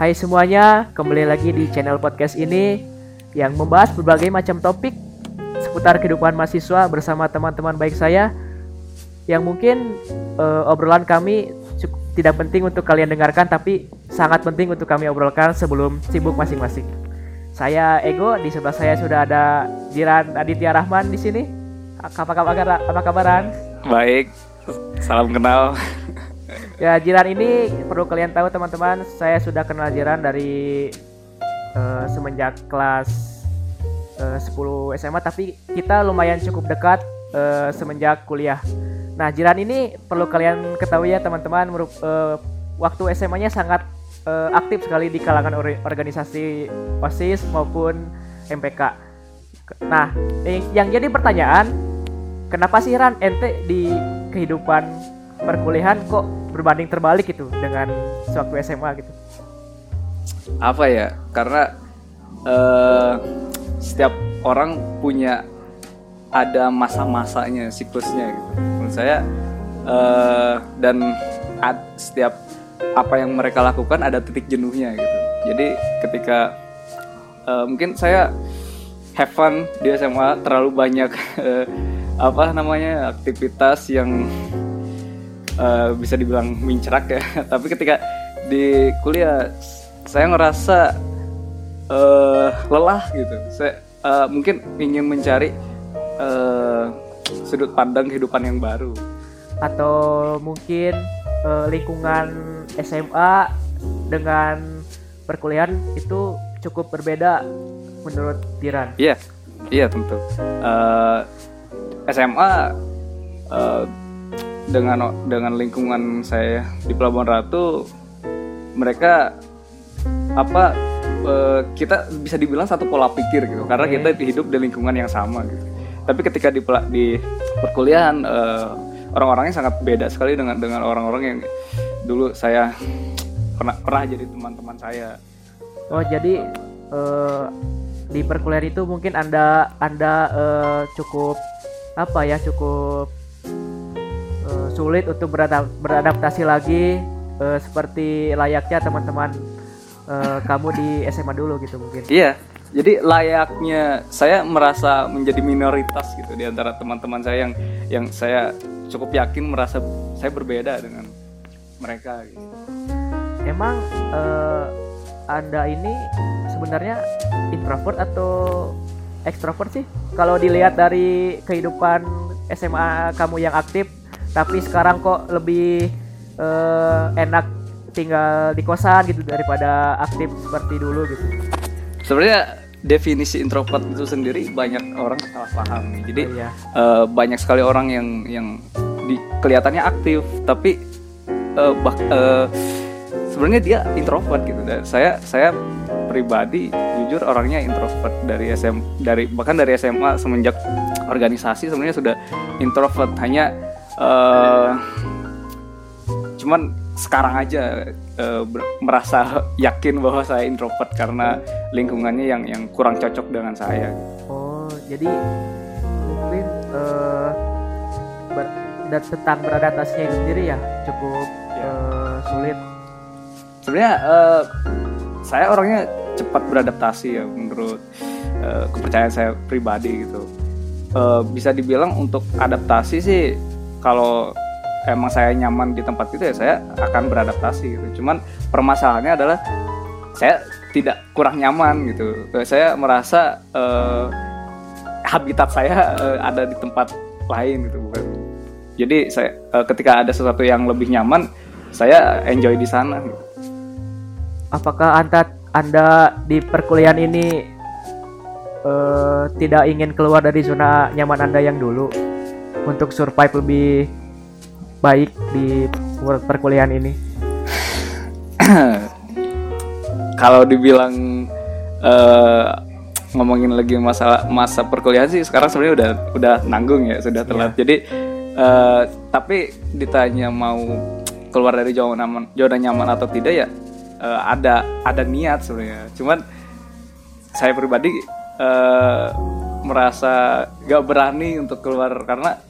Hai semuanya, kembali lagi di channel podcast ini yang membahas berbagai macam topik seputar kehidupan mahasiswa bersama teman-teman baik saya yang mungkin uh, obrolan kami cukup tidak penting untuk kalian dengarkan tapi sangat penting untuk kami obrolkan sebelum sibuk masing-masing. Saya Ego, di sebelah saya sudah ada Jiran Aditya Rahman di sini. Apa kabar? Apa kabaran? Baik, salam kenal. Ya Jiran ini perlu kalian tahu teman-teman, saya sudah kenal Jiran dari uh, semenjak kelas uh, 10 SMA, tapi kita lumayan cukup dekat uh, semenjak kuliah. Nah Jiran ini perlu kalian ketahui ya teman-teman, uh, waktu SMA-nya sangat uh, aktif sekali di kalangan or organisasi OSIS maupun MPK. Nah, yang jadi pertanyaan, kenapa sih Ran ente di kehidupan perkuliahan kok berbanding terbalik gitu dengan sewaktu SMA gitu? Apa ya? Karena uh, setiap orang punya ada masa-masanya, siklusnya gitu. Menurut saya uh, dan ad, setiap apa yang mereka lakukan ada titik jenuhnya gitu. Jadi ketika uh, mungkin saya have fun di SMA terlalu banyak uh, apa namanya aktivitas yang uh, bisa dibilang mincerak ya tapi ketika di kuliah saya ngerasa uh, lelah gitu saya uh, mungkin ingin mencari uh, sudut pandang kehidupan yang baru atau mungkin uh, lingkungan SMA dengan perkuliahan itu cukup berbeda menurut Diran. Iya, iya tentu. Uh, SMA uh, dengan dengan lingkungan saya di Pelabuhan Ratu mereka apa uh, kita bisa dibilang satu pola pikir gitu. Karena kita hidup di lingkungan yang sama gitu. Tapi ketika di di perkuliahan uh, orang-orangnya sangat beda sekali dengan dengan orang-orang yang dulu saya pernah pernah jadi teman-teman saya. Oh jadi uh, di perkuliahan itu mungkin anda anda cukup apa ya cukup sulit untuk beradaptasi lagi uh, seperti layaknya teman-teman uh, kamu di SMA dulu gitu mungkin. Iya. Jadi layaknya saya merasa menjadi minoritas gitu di antara teman-teman saya yang yang saya cukup yakin merasa saya berbeda dengan mereka gitu. Emang uh, Anda ini sebenarnya introvert atau ekstrovert sih? Kalau dilihat dari kehidupan SMA kamu yang aktif tapi sekarang kok lebih uh, enak tinggal di kosan gitu daripada aktif seperti dulu gitu. Sebenarnya definisi introvert itu sendiri banyak orang salah paham. Jadi oh, iya. uh, banyak sekali orang yang yang di, kelihatannya aktif tapi uh, bah, uh, sebenarnya dia introvert gitu. Dan saya saya pribadi jujur orangnya introvert dari SM dari bahkan dari SMA semenjak organisasi sebenarnya sudah introvert. Hanya uh, cuman sekarang aja uh, merasa yakin bahwa saya introvert karena lingkungannya yang yang kurang cocok dengan saya. Oh, jadi mungkin uh, ber, dan tentang beradaptasinya itu sendiri ya cukup ya. Uh, sulit. Sebenarnya uh, saya orangnya cepat beradaptasi ya menurut uh, kepercayaan saya pribadi gitu. Uh, bisa dibilang untuk adaptasi sih kalau emang saya nyaman di tempat itu ya saya akan beradaptasi gitu. Cuman permasalahannya adalah saya tidak kurang nyaman gitu. Saya merasa uh, habitat saya uh, ada di tempat lain gitu bukan. Jadi saya uh, ketika ada sesuatu yang lebih nyaman, saya enjoy di sana. Gitu. Apakah anda anda di perkuliahan ini uh, tidak ingin keluar dari zona nyaman anda yang dulu? Untuk survive lebih baik di perkuliahan ini? Kalau dibilang uh, ngomongin lagi masalah masa perkuliahan sih sekarang sebenarnya udah udah nanggung ya sudah telat. Yeah. Jadi uh, tapi ditanya mau keluar dari zona nyaman zona nyaman atau tidak ya uh, ada ada niat sebenarnya. Cuman saya pribadi uh, merasa gak berani untuk keluar karena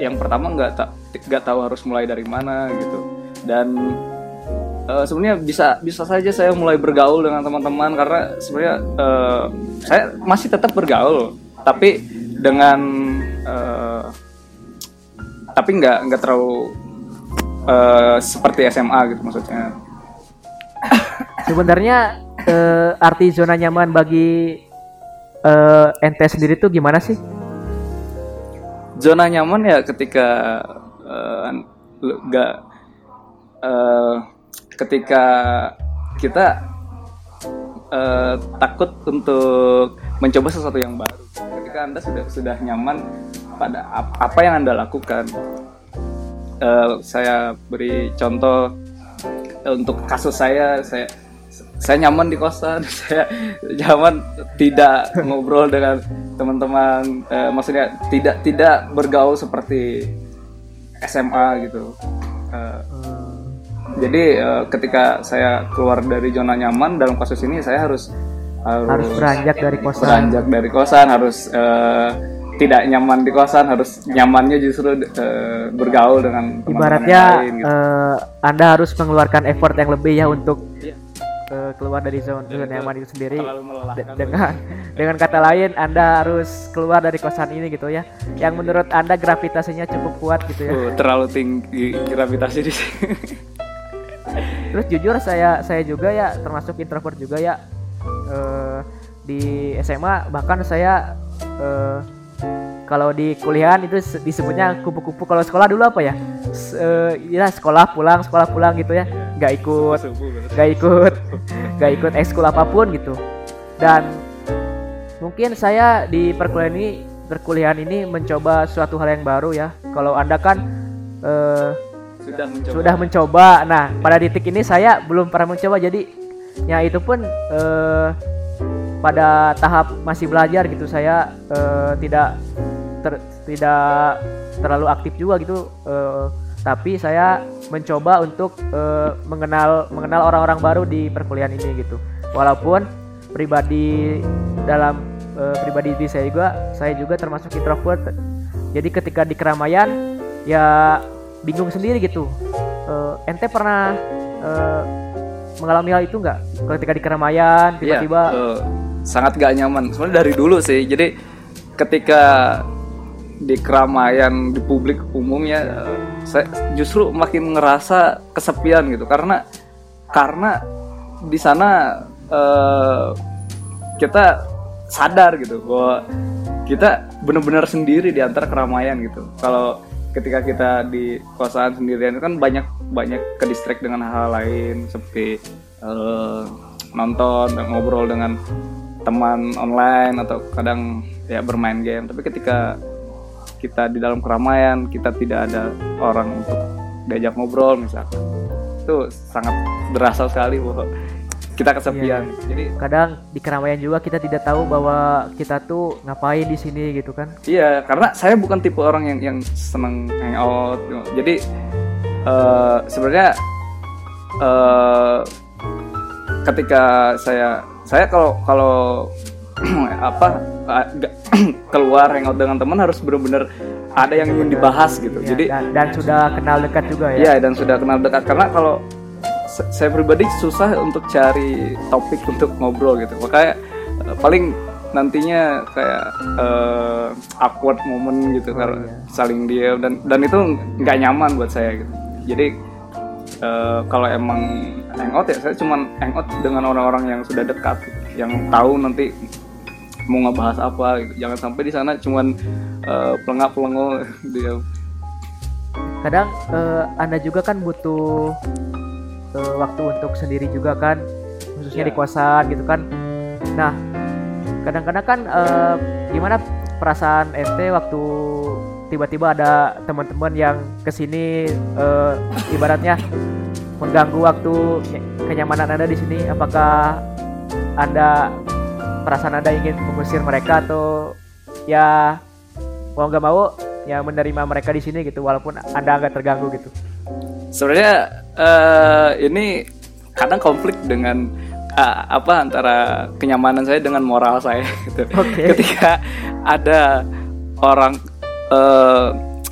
yang pertama nggak tak nggak tahu harus mulai dari mana gitu dan eh, sebenarnya bisa bisa saja saya mulai bergaul dengan teman-teman karena sebenarnya eh, saya masih tetap bergaul tapi dengan eh, tapi nggak nggak terlalu eh, seperti SMA gitu maksudnya Sebenarnya eh, arti zona nyaman bagi eh, ente sendiri tuh gimana sih? Zona nyaman ya ketika nggak eh, ketika kita eh, takut untuk mencoba sesuatu yang baru. Ketika anda sudah sudah nyaman pada ap- apa yang anda lakukan. Eh, saya beri contoh untuk kasus saya saya saya nyaman di kosan saya nyaman tidak ngobrol dengan teman-teman eh, maksudnya tidak tidak bergaul seperti SMA gitu Eh, jadi eh, ketika saya keluar dari zona nyaman dalam kasus ini saya harus harus, Harus beranjak dari kosan. beranjak dari kosan harus eh, tidak nyaman di kosan harus nyamannya justru eh, bergaul dengan teman-teman Ibaratnya yang lain, gitu. eh, Anda harus mengeluarkan effort yang lebih ya untuk Iya. Keluar dari zona, zona nyaman itu sendiri. dengan dengan kata lain Anda harus keluar dari kosan ini gitu ya. Yang menurut Anda gravitasinya cukup kuat gitu ya. Oh, terlalu tinggi gravitasi di sini. Terus jujur saya saya juga ya termasuk introvert juga ya eh, di SMA bahkan saya eh, kalau di kuliahan itu se- disebutnya kupu-kupu kalau sekolah dulu apa ya S- eh, ya sekolah pulang sekolah pulang gitu ya nggak ikut nggak ikut nggak ikut ekskul apa pun gitu dan mungkin saya di perkuliahan ini perkuliahan ini mencoba suatu hal yang baru ya kalau anda kan eh, Sudah mencoba. sudah mencoba. Nah, pada titik ini saya belum pernah mencoba. Jadi, ya itu pun eh, pada tahap masih belajar gitu. Saya eh, tidak ter- tidak terlalu aktif juga gitu. eh, tapi saya mencoba untuk eh, mengenal mengenal orang-orang baru di perkuliahan ini gitu. Walaupun pribadi dalam eh, pribadi diri saya juga saya juga termasuk introvert. Jadi ketika di keramaian ya bingung sendiri gitu. Eh, ente pernah eh, mengalami hal itu nggak? Ketika di keramaian Iya, tiba-tiba eh, sangat gak nyaman. Sebenarnya dari dulu sih. Jadi ketika di keramaian di publik umumnya eh, saya justru makin ngerasa kesepian gitu karena karena di sana eh, kita sadar gitu bahwa kita benar-benar sendiri di antara keramaian gitu. Kalau ketika kita di kosan sendirian kan banyak banyak ke distract dengan hal lain seperti eh, nonton ngobrol dengan teman online atau kadang ya bermain game tapi ketika kita di dalam keramaian kita tidak ada orang untuk diajak ngobrol misalkan itu sangat berasa sekali bahwa kita kesepian jadi kadang di keramaian juga kita tidak tahu bahwa kita tuh ngapain di sini gitu kan. Iya, karena saya bukan tipe orang yang yang seneng hangout. gitu. Jadi eh, sebenarnya eh, ketika saya saya kalau kalau apa keluar hangout dengan teman harus benar-benar ada yang ingin dibahas gitu. Ya, Jadi dan, dan sudah kenal dekat juga ya. Iya dan sudah kenal dekat. Karena kalau saya pribadi susah untuk cari topik untuk ngobrol gitu. Makanya eh, paling nantinya kayak eh, awkward moment gitu karena saling diam dan dan itu nggak nyaman buat saya gitu. Jadi eh, kalau emang hangout ya saya cuman hangout dengan orang-orang yang sudah dekat gitu, yang tahu nanti mau ngebahas apa gitu. Jangan sampai di sana cuman eh, pelengak-pelengok diam kadang eh, anda juga kan butuh eh, waktu untuk sendiri juga kan khususnya Ya. di kosan gitu kan. Nah kadang-kadang kan eh, gimana perasaan ente waktu tiba-tiba ada teman-teman yang ke sini eh, ibaratnya mengganggu waktu ny- kenyamanan anda di sini? Apakah anda perasaan anda ingin mengusir mereka atau ya mau nggak mau ya menerima mereka di sini gitu walaupun anda agak terganggu gitu sebenarnya eh, ini kadang konflik dengan eh, apa antara kenyamanan saya dengan moral saya gitu. Oke. Ketika ada orang eh,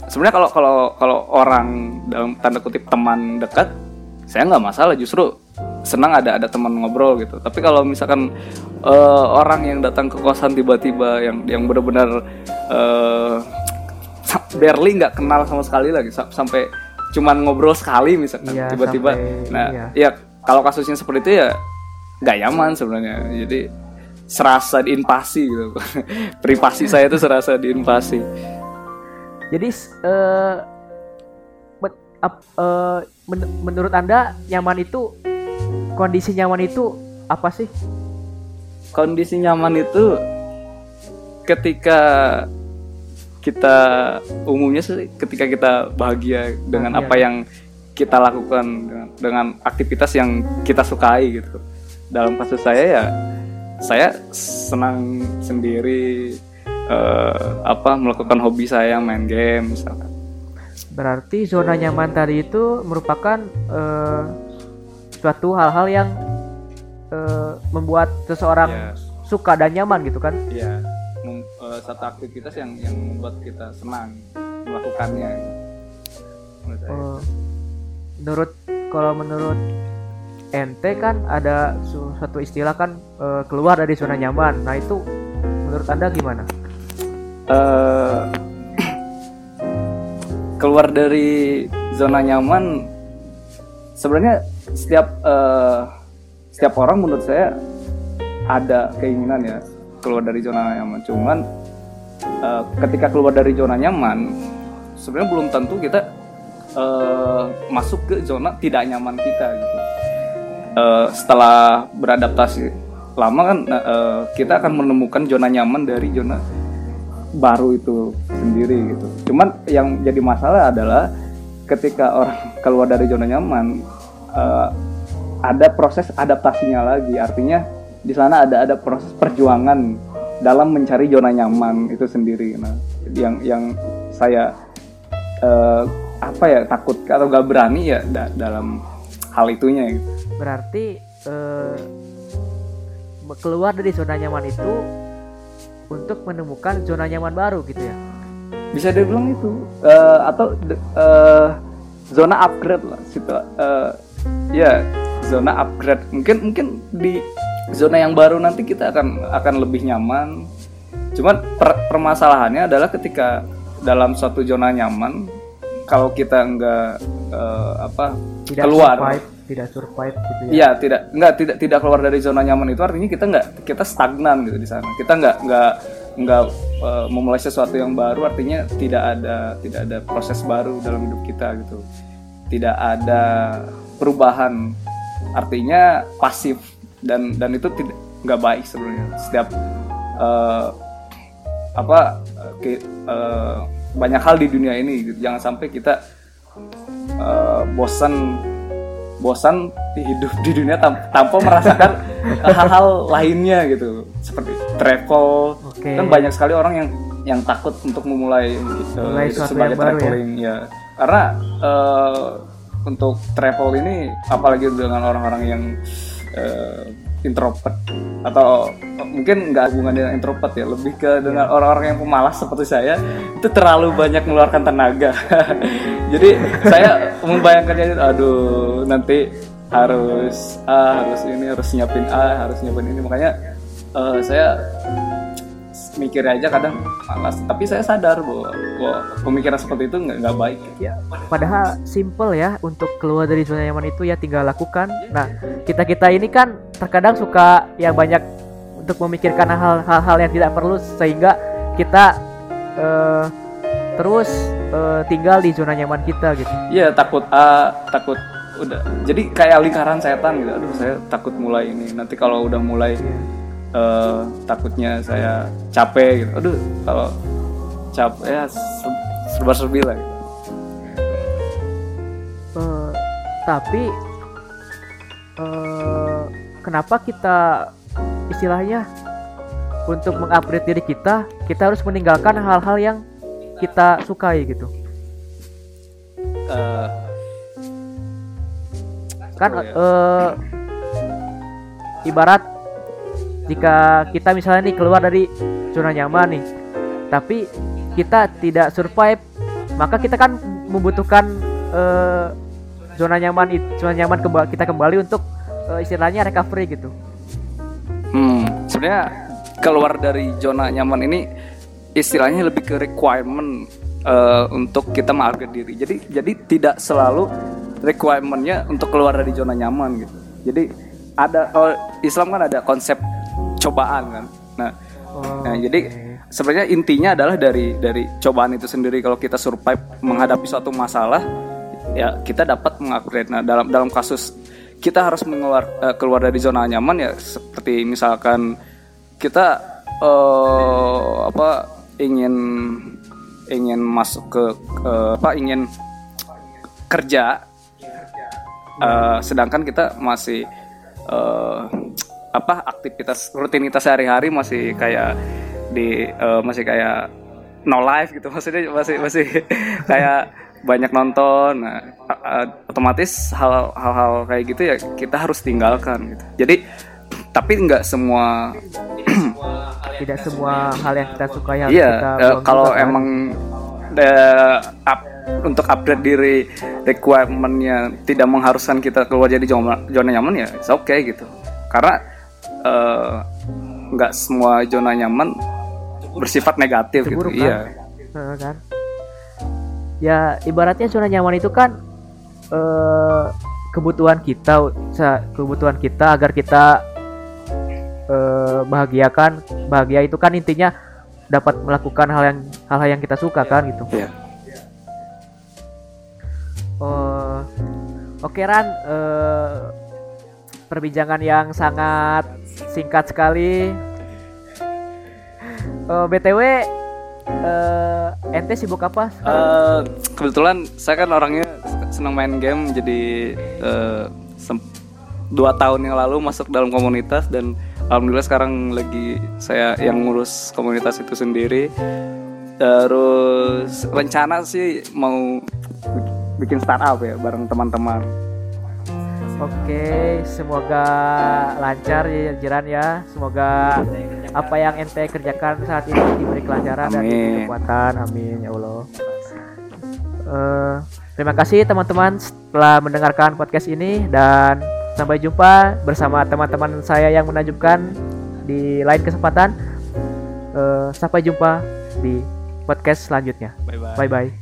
sebenarnya kalau kalau kalau orang dalam tanda kutip teman dekat saya nggak masalah justru senang ada ada teman ngobrol gitu. Tapi kalau misalkan uh, orang yang datang ke kosan tiba-tiba yang yang benar-benar uh, barely nggak kenal sama sekali lagi sampai cuman ngobrol sekali misalkan Iya, tiba-tiba. sampai- nah iya. ya kalau kasusnya seperti itu ya nggak nyaman sebenarnya. Jadi serasa diinvasi gitu. Privasi saya itu serasa diinvasi. Jadi eh men- eh, men- menurut Anda nyaman itu kondisi nyaman itu apa sih? kondisi nyaman itu ketika kita umumnya sih ketika kita bahagia dengan Bahagia. apa yang kita lakukan dengan, dengan aktivitas yang kita sukai gitu dalam kasus saya ya saya senang sendiri eh, apa melakukan hobi saya main game misalkan Berarti zona nyaman tadi itu merupakan eh, suatu hal-hal yang eh, membuat seseorang Ya. suka dan nyaman gitu kan? Iya, mem- eh, satu aktivitas yang yang membuat kita senang melakukannya. Menurut. Eh, menurut kalau menurut ente kan ada su- suatu istilah kan eh, keluar dari zona nyaman. Nah itu menurut anda gimana? Eh, keluar dari zona nyaman, sebenarnya setiap eh, setiap orang menurut saya ada keinginan ya keluar dari zona nyaman. Cuman eh, ketika keluar dari zona nyaman, sebenarnya belum tentu kita eh, masuk ke zona tidak nyaman kita gitu. Eh, setelah beradaptasi lama kan eh, kita akan menemukan zona nyaman dari zona baru itu sendiri gitu. Cuman yang jadi masalah adalah ketika orang keluar dari zona nyaman eh, ada proses adaptasinya lagi. Artinya di sana ada ada proses perjuangan dalam mencari zona nyaman itu sendiri. Nah, yang yang saya eh, apa ya takut atau gak berani ya da- dalam hal itunya gitu. Berarti me- keluar dari zona nyaman itu untuk menemukan zona nyaman baru gitu ya? bisa dibilang itu Eh, atau eh, zona upgrade lah situ eh, ya zona upgrade mungkin mungkin di zona yang baru nanti kita akan akan lebih nyaman cuman per- permasalahannya adalah ketika dalam suatu zona nyaman kalau kita nggak eh, apa Tidak keluar survive, tidak survive gitu ya? Iya, tidak nggak tidak tidak keluar dari zona nyaman itu artinya kita nggak kita stagnan gitu di sana. Kita nggak nggak nggak eh, memulai sesuatu yang baru artinya tidak ada tidak ada proses baru dalam hidup kita gitu. Tidak ada perubahan. Artinya pasif dan dan itu tidak nggak baik sebenarnya. Setiap eh, apa ke- eh, banyak hal di dunia ini gitu. jangan sampai kita eh, bosan bosan di hidup di dunia tam- tanpa merasakan hal-hal lainnya gitu seperti travel Oke. kan banyak sekali orang yang yang takut untuk memulai uh, Mulai sesuatu sebagai ya? traveling ya karena uh, untuk travel ini apalagi dengan orang-orang yang uh, introvert. Atau mungkin nggak hubungan dengan introvert ya lebih ke dengan orang-orang yang pemalas seperti saya itu terlalu banyak mengeluarkan tenaga. Jadi saya membayangkannya itu, aduh nanti harus A harus ini harus nyiapin A harus nyiapin ini. Makanya eh, saya mikir aja kadang malas tapi saya sadar bahwa, bahwa pemikiran seperti itu nggak nggak baik Ya, padahal simple ya untuk keluar dari zona nyaman itu ya tinggal lakukan. Nah, kita kita ini kan terkadang suka ya banyak untuk memikirkan hal-hal yang tidak perlu sehingga kita eh, terus eh, tinggal di zona nyaman kita gitu. Iya takut A, takut udah. Jadi kayak lingkaran setan gitu. Aduh saya takut mulai ini. Nanti kalau udah mulai eh, takutnya saya capek gitu. Aduh kalau capek ya ser- serba-serbi lah. Gitu. Eh, tapi eh, kenapa kita istilahnya untuk mengupgrade diri kita kita harus meninggalkan hal-hal yang kita sukai gitu Eh, kan eh, ibarat jika kita misalnya nih keluar dari zona nyaman nih tapi kita tidak survive maka kita kan membutuhkan eh, zona nyaman zona nyaman kembali kita kembali untuk uh, istilahnya recovery gitu. Hmm sebenarnya keluar dari zona nyaman ini istilahnya lebih ke requirement uh, untuk kita menghargai diri. Jadi jadi tidak selalu requirementnya untuk keluar dari zona nyaman gitu. Jadi ada kalau Islam kan ada konsep cobaan kan. Nah, oh, nah jadi sebenarnya intinya adalah dari dari cobaan itu sendiri kalau kita survive menghadapi suatu masalah ya kita dapat mengupgrade. Nah dalam dalam kasus kita harus mengeluar uh, keluar dari zona nyaman ya seperti misalkan kita uh, apa ingin ingin masuk ke uh, apa ingin kerja uh, sedangkan kita masih uh, apa aktivitas rutinitas sehari-hari masih kayak di uh, masih kayak no life gitu. Maksudnya masih masih kayak banyak nonton. Nah, uh, otomatis hal-hal kayak gitu ya kita harus tinggalkan gitu. Jadi tapi nggak semua tidak semua hal yang kita suka yang iya kita uh, kalau kan. emang uh, up, untuk upgrade diri requirementnya tidak mengharuskan kita keluar jadi zona, zona nyaman ya oke okay gitu. Karena nggak uh, semua zona nyaman bersifat negatif gitu. Kan? iya. Uh, kan? Ya ibaratnya zona nyaman itu kan uh, kebutuhan kita kebutuhan kita agar kita uh, bahagiakan bahagia itu kan intinya dapat melakukan hal yang hal-hal yang kita suka kan gitu. Yeah. uh, oke okay, Ran. Uh, perbincangan yang sangat singkat sekali. Uh, btw uh, ente sibuk apa uh, kebetulan saya kan orangnya senang main game jadi uh, dua tahun yang lalu masuk dalam komunitas dan alhamdulillah sekarang lagi saya yang ngurus komunitas itu sendiri. Terus rencana sih mau bikin startup ya bareng teman-teman Oke, semoga lancar ya Jiran ya. Semoga apa yang ente kerjakan saat ini diberi kelancaran Amin. dan diberi kekuatan. Amin ya Allah. Uh, terima kasih teman-teman telah mendengarkan podcast ini dan Sampai jumpa bersama teman-teman saya yang menajubkan di lain kesempatan. Uh, sampai jumpa di podcast selanjutnya. Bye bye. Bye bye.